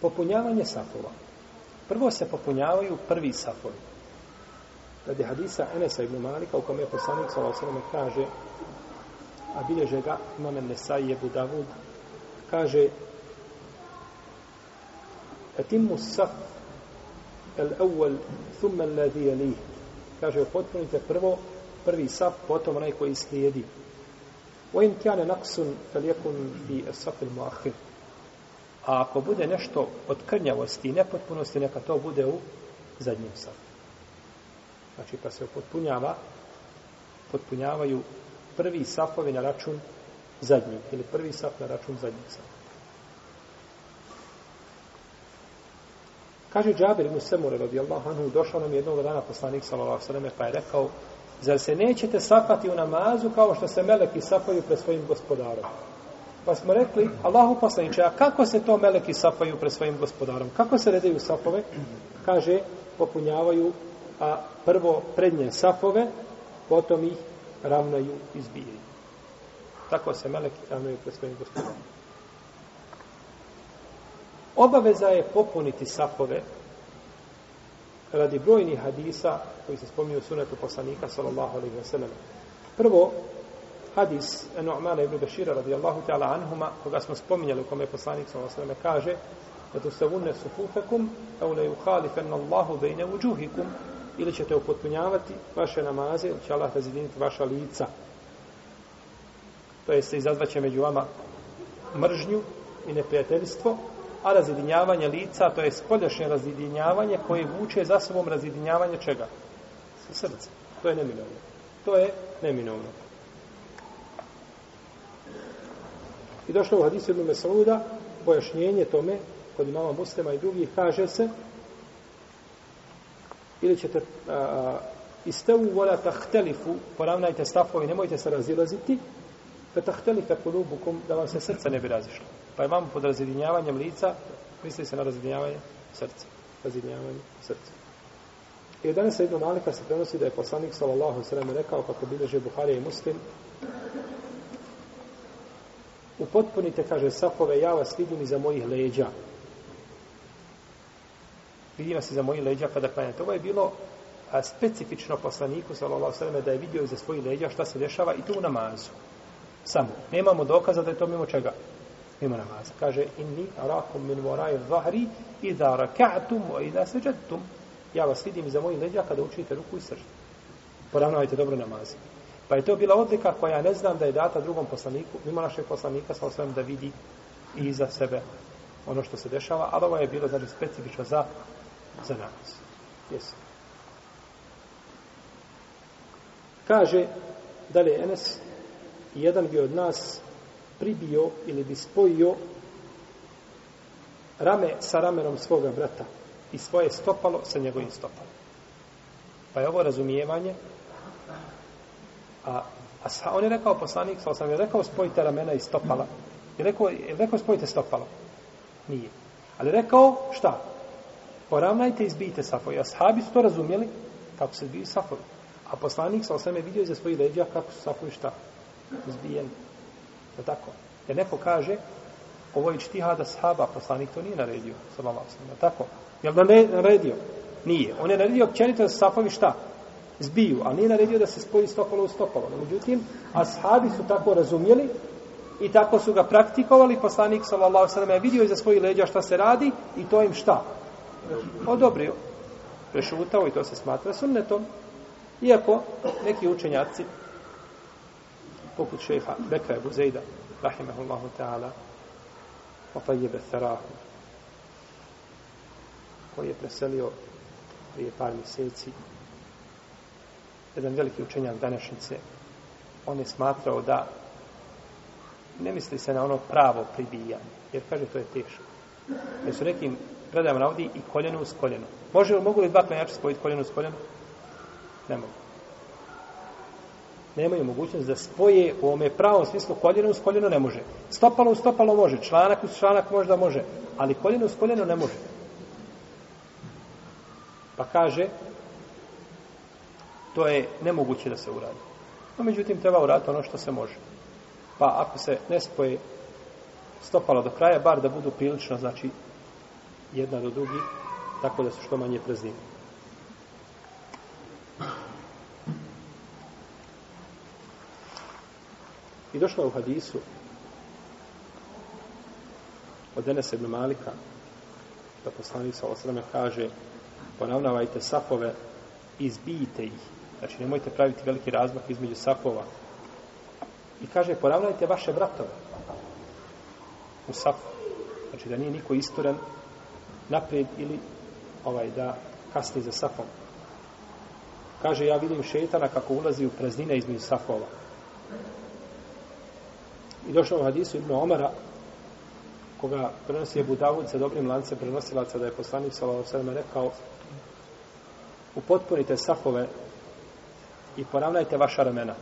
Popunjavanje safova. Prvo se popunjavaju prvi safovi. Radi hadisa Enesa ibn Malika u kome je poslanik sa osvrame ono kaže a bilježe ga imamen Nesai je Budavud kaže etimu saf el awel thumme ledi li kaže potpunite prvo prvi saf potom onaj koji slijedi wa in kjane naksun fel jekun fi saf il muahir A ako bude nešto od krnjavosti i nepotpunosti, neka to bude u zadnjem safu. Znači, pa se potpunjava, potpunjavaju prvi safovi na račun zadnjih, ili prvi saf na račun zadnjih safa. Kaže Džabir ibn Semure, radi Allah, anhu, došao nam jednog dana poslanik, sallallahu sallam, pa je rekao, zar se nećete safati u namazu kao što se meleki safaju pred svojim gospodarom? Pa smo rekli, Allahu poslaniče, a kako se to meleki safaju pred svojim gospodarom? Kako se redaju safove? Kaže, popunjavaju a prvo prednje safove, potom ih ravnaju i zbijaju. Tako se meleki ravnaju pred svojim gospodarom. Obaveza je popuniti safove radi brojnih hadisa koji se spominju u sunetu poslanika, sallallahu alaihi wa sallam. Prvo, hadis Nu'mana ibn Bešira radijallahu ta'ala anhuma, koga smo spominjali u kome je poslanik sa osreme kaže da tu se vune sufufekum au le juhalifen Allahu vejne uđuhikum ili ćete upotpunjavati vaše namaze ili će Allah razjediniti vaša lica. To jeste izazvaće među vama mržnju i neprijateljstvo, a razjedinjavanje lica, to je spoljašnje razjedinjavanje koje vuče za sobom razjedinjavanje čega? Srce. To je neminovno. To je neminovno. I došlo u hadisu Ibn Mesauda, pojašnjenje tome, kod imama muslima i drugih, kaže se, ili ćete uh, iste u vola tahtelifu, poravnajte stafovi, nemojte se razilaziti, fe tahtelife kulubukum, da vam se srce ne bi razišlo. Pa imamo pod razjedinjavanjem lica, misli se na razjedinjavanje srca. Razjedinjavanje srca. I od danas jedno nalika se prenosi da je poslanik s.a.v. rekao, kako bileže Buharija i muslim, upotpunite, kaže, sapove, ja vas vidim iza mojih leđa. Vidim vas iza mojih leđa kada pa klanjate. Ovo je bilo a, specifično poslaniku, sallallahu sallam, da je vidio iza svojih leđa šta se dešava i tu u namazu. Samo. Nemamo dokaza da je to mimo čega. Mimo namaza. Kaže, inni arakum min voraj vahri iza rakatum o iza seđatum. Ja vas vidim iza mojih leđa kada učinite ruku i srđu. Poravnavajte dobro namazi. Pa je to bila odlika koja ne znam da je data drugom poslaniku, mimo našeg poslanika, sa osvijem da vidi i za sebe ono što se dešava, ali ovo je bilo znači, specifično za, za nas. Yes. Kaže, da li je Enes, jedan bi od nas pribio ili bi spojio rame sa ramenom svoga brata i svoje stopalo sa njegovim stopalom. Pa je ovo razumijevanje A, a sa, on je rekao, poslanik, sa sam je rekao, spojite ramena i stopala. Je rekao, je rekao, spojite stopalo. Nije. Ali rekao, šta? Poravnajte i zbijte safoj. A sahabi su to razumijeli, kako se zbiju safoj. A poslanik, sa sam je vidio iza svojih leđa, kako su safoj šta? Zbijeni. Je tako? Jer neko kaže, ovo je čtihada sahaba, poslanik to nije naredio, sa vama Je tako? Jel da ne naredio? Nije. On je naredio općenito da safovi šta? zbiju, ali nije naredio da se spoji stopalo u stopalo. Međutim, ashabi su tako razumjeli i tako su ga praktikovali. Poslanik s.a.v. je vidio iza svojih leđa šta se radi i to im šta? Odobrio. Prešutao i to se smatra sunnetom. Iako neki učenjaci, poput šeha Bekra i Buzejda, rahimahullahu ta'ala, Fatajjebe Therahu, koji je preselio prije par mjeseci, jedan veliki učenjak današnjice, on je smatrao da ne misli se na ono pravo pribijanje, jer kaže to je teško. Jer su nekim predajam navodi i koljeno uz koljeno. Može li, mogu li dva klanjača spojiti koljeno uz koljeno? Ne mogu. Nemaju mogućnost da spoje u ome pravom smislu koljeno uz koljeno ne može. Stopalo uz stopalo može, članak uz članak možda može, ali koljeno uz koljeno ne može. Pa kaže, što je nemoguće da se uradi. No, međutim, treba uraditi ono što se može. Pa ako se ne spoje stopala do kraja, bar da budu prilično, znači, jedna do drugi, tako da su što manje prezine. I došlo u hadisu od Denesa ibn Malika da poslanik sa osrame kaže ponavnavajte safove izbijte ih Znači, nemojte praviti veliki razmak između sapova. I kaže, poravnajte vaše bratove u sapu. Znači, da nije niko istoran naprijed ili ovaj da kasni za sapom. Kaže, ja vidim šetana kako ulazi u praznine između sapova. I došlo u hadisu Ibn Omara, koga prenosi je Budavud sa dobrim lance prenosilaca da je poslanik Salao Sveme rekao upotpunite safove i poravnajte vaša ramena.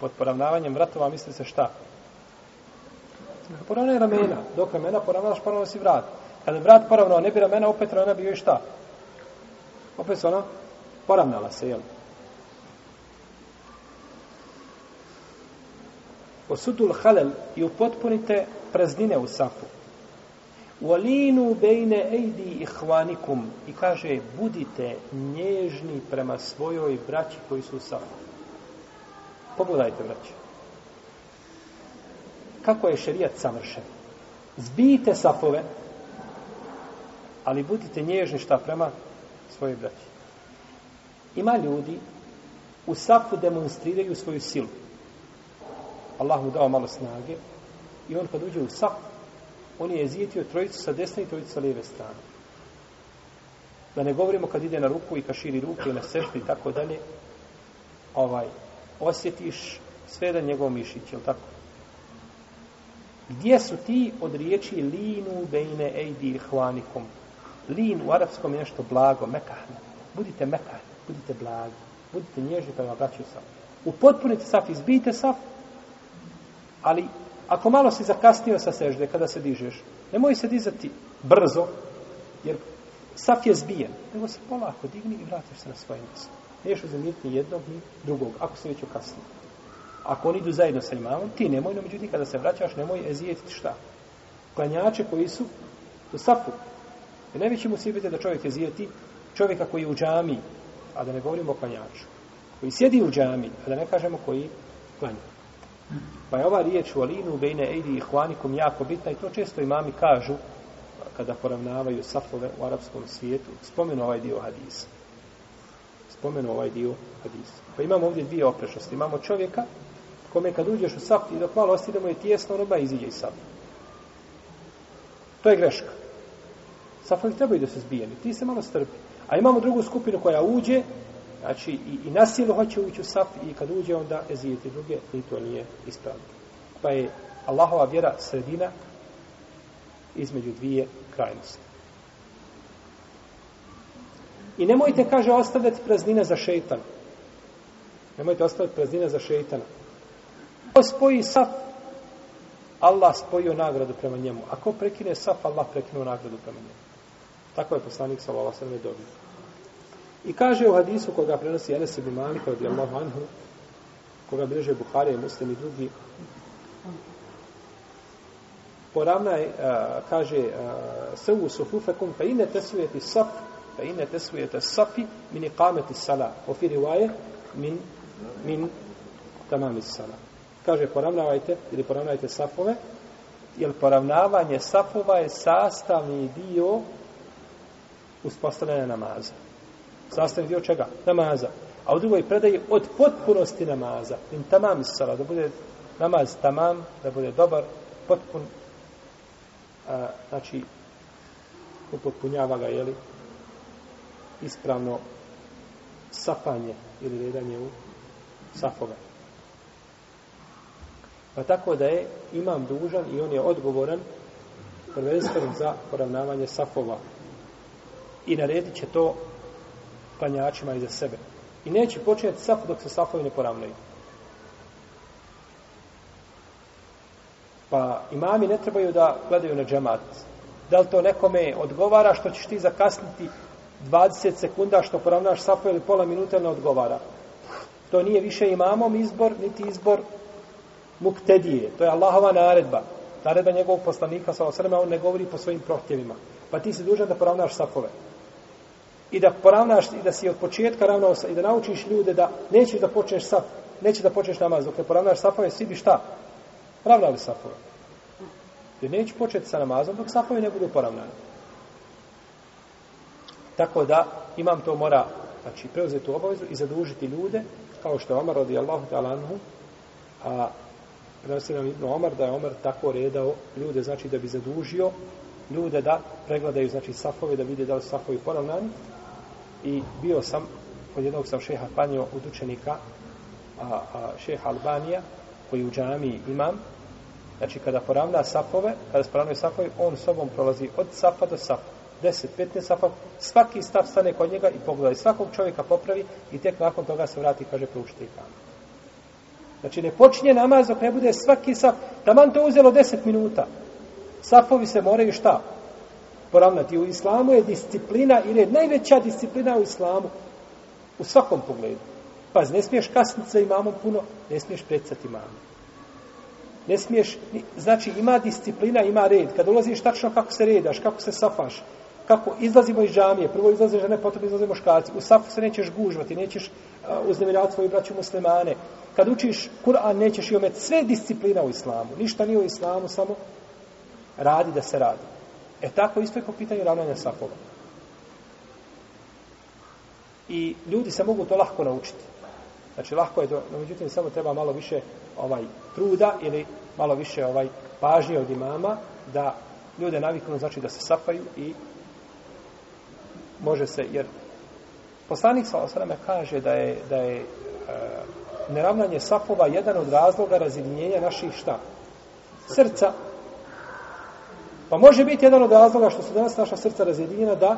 Pod poravnavanjem vratova misli se šta? Poravnaj ramena. Dok ramena poravnaš, poravnaš si vrat. Kada vrat poravnao, ne bi ramena, opet ramena bio i šta? Opet se ona poravnala se, jel? Osudul halel i upotpunite praznine u safu. Walinu bejne ejdi ihvanikum. I kaže, budite nježni prema svojoj braći koji su sa Pogledajte, braći. Kako je šerijat samršen? Zbijte safove, ali budite nježni šta prema svoje braći. Ima ljudi u safu demonstriraju svoju silu. Allah mu dao malo snage i on kad uđe u safu, on je jezijetio trojicu sa desne i trojicu sa lijeve strane. Da ne govorimo kad ide na ruku i kaširi ruku i na sešti i tako dalje, ovaj, osjetiš sve da njegov mišić, je tako? Gdje su ti od riječi linu bejne ejdi hvanikum? Lin u arapskom je nešto blago, mekahne. Budite mekahne, budite blagi, budite nježni prema braću sam. Upotpunite saf, izbijte saf, ali Ako malo si zakasnio sa sežde, kada se dižeš, nemoj se dizati brzo, jer saf je zbijen. Nego se polako digni i vratiš se na svoje mjesto. Neš uzemljiti ni jednog, ni drugog, ako se već okasni. Ako oni idu zajedno sa imamom, ti nemoj, no međutim, kada se vraćaš, nemoj ezijetiti šta. Klanjače koji su u safu. Jer najveći mu sjebite da čovjek ezijeti čovjeka koji je u džami, a da ne govorimo o klanjaču. Koji sjedi u džami, a da ne kažemo koji klanjač. Pa je ova riječ u alinu bejne ejdi i hvanikum jako bitna i to često imami kažu kada poravnavaju safove u arapskom svijetu. Spomenu ovaj dio hadisa. Spomenu ovaj dio hadisa. Pa imamo ovdje dvije oprešnosti. Imamo čovjeka kome kad uđeš u saf i dok malo ostidemo je tijesno, on odmah iziđe iz safa. To je greška. Safovi trebaju da se zbijeni. Ti se malo strpi. A imamo drugu skupinu koja uđe Znači, i, i na silu hoće ući u saf i kad uđe onda ezijeti druge, ni to nije ispravno. Pa je Allahova vjera sredina između dvije krajnosti. I nemojte, kaže, ostavljati praznine za šeitan. Nemojte ostavljati praznine za šeitan. Ko spoji saf, Allah spojio nagradu prema njemu. Ako prekine saf, Allah prekinuo nagradu prema njemu. Tako je poslanik sa Allah sveme dobio. I kaže u hadisu koga prenosi Enes ibn Malik radijallahu anhu, koga bliže Buhari i Muslim i drugi, poravna je, eh, kaže, eh, sevu sufufekum, fe ine tesvijeti saf, fe ine tesvijete safi, min i kameti sala, ofi rivaje, min, min tamami sala. Kaže, poravnavajte, ili poravnajte safove, jer poravnavanje safova je sastavni dio uspostavljanja namaza sastavni dio čega? Namaza. A u drugoj predaji od potpunosti namaza. In tamam sala, da bude namaz tamam, da bude dobar, potpun, a, znači, upotpunjava ga, jeli, ispravno safanje ili redanje u safove. Pa tako da je imam dužan i on je odgovoran prvenstveno za poravnavanje safova. I naredit će to klanjačima iza sebe. I neće početi saf dok se safovi ne poravnaju. Pa imami ne trebaju da gledaju na džemat. Da li to nekome odgovara što ćeš ti zakasniti 20 sekunda što poravnaš safo ili pola minuta ne odgovara. To nije više imamom izbor, niti izbor muktedije. To je Allahova naredba. Naredba njegovog poslanika, sa osrema, on ne govori po svojim prohtjevima. Pa ti si dužan da poravnaš safove i da poravnaš i da si od početka ravnao i da naučiš ljude da nećeš da počneš sa neće da počneš namaz dok ne poravnaš safove svi bi šta ravnali safove jer neće početi sa namazom dok safove ne budu poravnani tako da imam to mora znači preuzeti obavezu i zadužiti ljude kao što je Omar radijallahu ta'ala anhu a prenosi nam Ibn Omar da je Omar tako redao ljude znači da bi zadužio ljude da pregledaju znači safove da vide da li safovi poravnani i bio sam kod jednog sam šeha klanio od učenika a, a, šeha Albanija koji u džami imam znači kada poravna safove kada se poravnaju safove on sobom prolazi od safa do safa 10, 15 safa svaki stav stane kod njega i pogleda i svakog čovjeka popravi i tek nakon toga se vrati kaže proučite i kam znači ne počinje namaz dok ne bude svaki saf taman to uzelo 10 minuta safovi se moraju šta poravnati. U islamu je disciplina i red, najveća disciplina u islamu u svakom pogledu. Paz, ne smiješ kasniti sa imamom puno, ne smiješ predsati imamom. Ne smiješ, znači ima disciplina, ima red. Kad ulaziš tačno kako se redaš, kako se safaš, kako izlazimo iz džamije, prvo izlaze žene, potom izlaze muškarci. U safu se nećeš gužvati, nećeš uh, uznemirati svoje braće muslimane. Kad učiš Kur'an, nećeš i omet sve disciplina u islamu. Ništa nije u islamu, samo radi da se radi. E tako isto je po pitanju ravnanja sapova. I ljudi se mogu to lahko naučiti. Znači, lahko je to, no, međutim, samo treba malo više ovaj truda ili malo više ovaj pažnje od imama da ljude naviknu, znači da se sapaju i može se, jer poslanik sa osadame kaže da je, da je e, neravnanje sapova jedan od razloga razivljenja naših šta? Srca. Pa može biti jedan od razloga što su danas naša srca razjedinjena da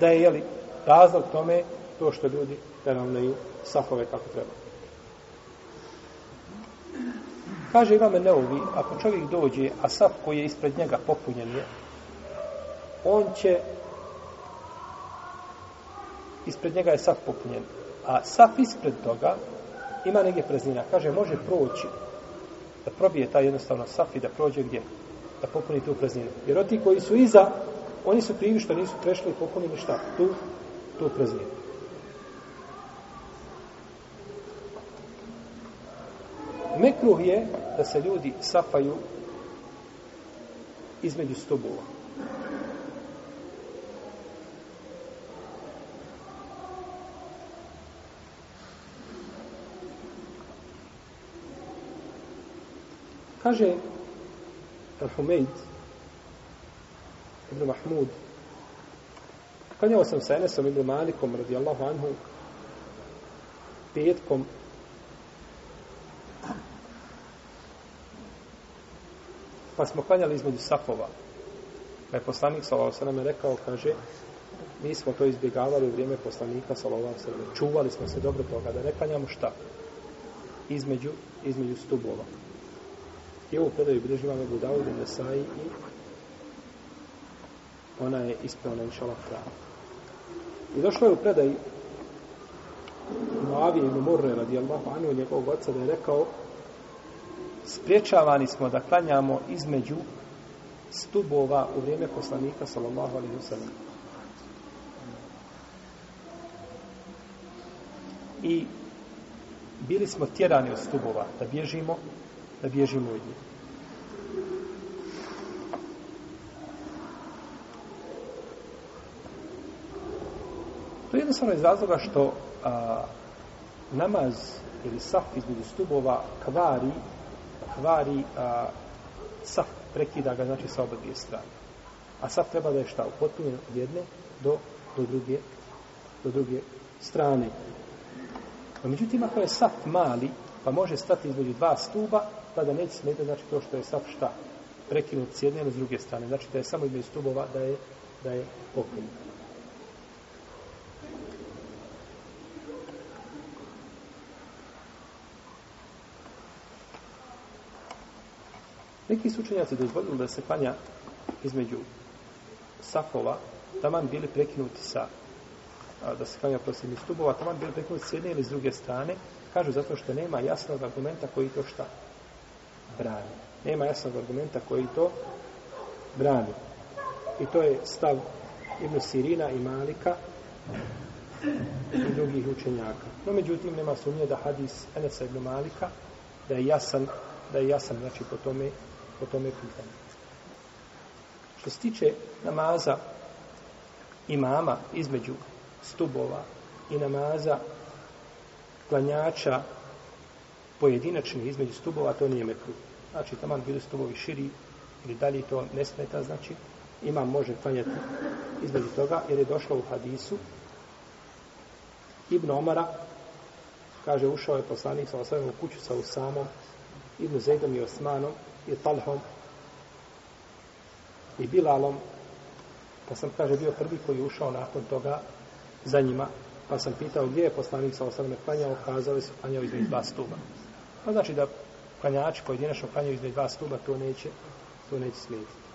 da je jeli, razlog tome to što ljudi naravnaju safove kako treba. Kaže Imame Neovi, ako čovjek dođe, a saf koji je ispred njega popunjen je, on će, ispred njega je saf popunjen, a saf ispred toga ima neke preznina. Kaže, može proći da probije ta jednostavna saf i da prođe gdje, da popuni tu prazninu. Jer oti koji su iza, oni su krivi što nisu prešli i popunili šta? Tu, tu prazninu. Mekruh je da se ljudi safaju između stobova. Kaže Al-Humeid Ibn Mahmud Klanjao sam sa Enesom Ibn Malikom radijallahu anhu petkom pa smo klanjali između safova pa je poslanik sallallahu alaihi sallam rekao kaže mi smo to izbjegavali u vrijeme poslanika sallallahu alaihi sallam čuvali smo se dobro toga da ne klanjamo šta između, između stubova I ovu predaju bilježi imam Ebu Dawud i Nesai i ona je ispravna inša Allah prava. I došlo je u predaju Moavije i Morre radi Allahu Anu i njegovog oca da je rekao spriječavani smo da klanjamo između stubova u vrijeme poslanika sallallahu alaihi wa sallam. I bili smo tjerani od stubova da bježimo da bježimo od njih. To je jednostavno iz razloga što a, namaz ili saf između stubova kvari, kvari a, saf, prekida ga znači sa oba dvije strane. A saf treba da je šta? Upotpunjen od jedne do, do, druge, do druge strane. A međutim, ako je saf mali, pa može stati između dva stuba, tada pa neće smetati znači to što je sav šta prekinut s jedne ili s druge strane. Znači da je samo između stubova da je, da je pokrenut. Neki sučenjaci dozvoljuju da se panja između safova, taman bili prekinuti sa a, da se klanja prosim iz stubova, taman bili prekinuti s jedne ili s druge strane, kažu zato što nema jasnog argumenta koji to šta brani. Nema jasnog argumenta koji to brani. I to je stav Ibn Sirina i Malika i drugih učenjaka. No, međutim, nema sumnje da hadis Enesa ibn Malika da je jasan, da je jasan, znači po tome, po tome pitanje. Što se tiče namaza imama između stubova i namaza klanjača pojedinačni između stubova, to nije mekru. Znači, taman bili stubovi širi ili dalje, to ne smeta, znači, imam može klanjati između toga, jer je došlo u hadisu Ibn Omara, kaže, ušao je poslanik sa osvajom u kuću sa Usamom, Ibn Zajdom i Osmanom, i Talhom, i Bilalom, pa sam, kaže, bio prvi koji je ušao nakon toga za njima, pa sam pitao gdje je poslanik sa osvajom klanjao, kazao je se klanjao između dva stuba. To znači da klanjači pojedinačno klanjaju iz dva stuba, to neće, to neće smetiti.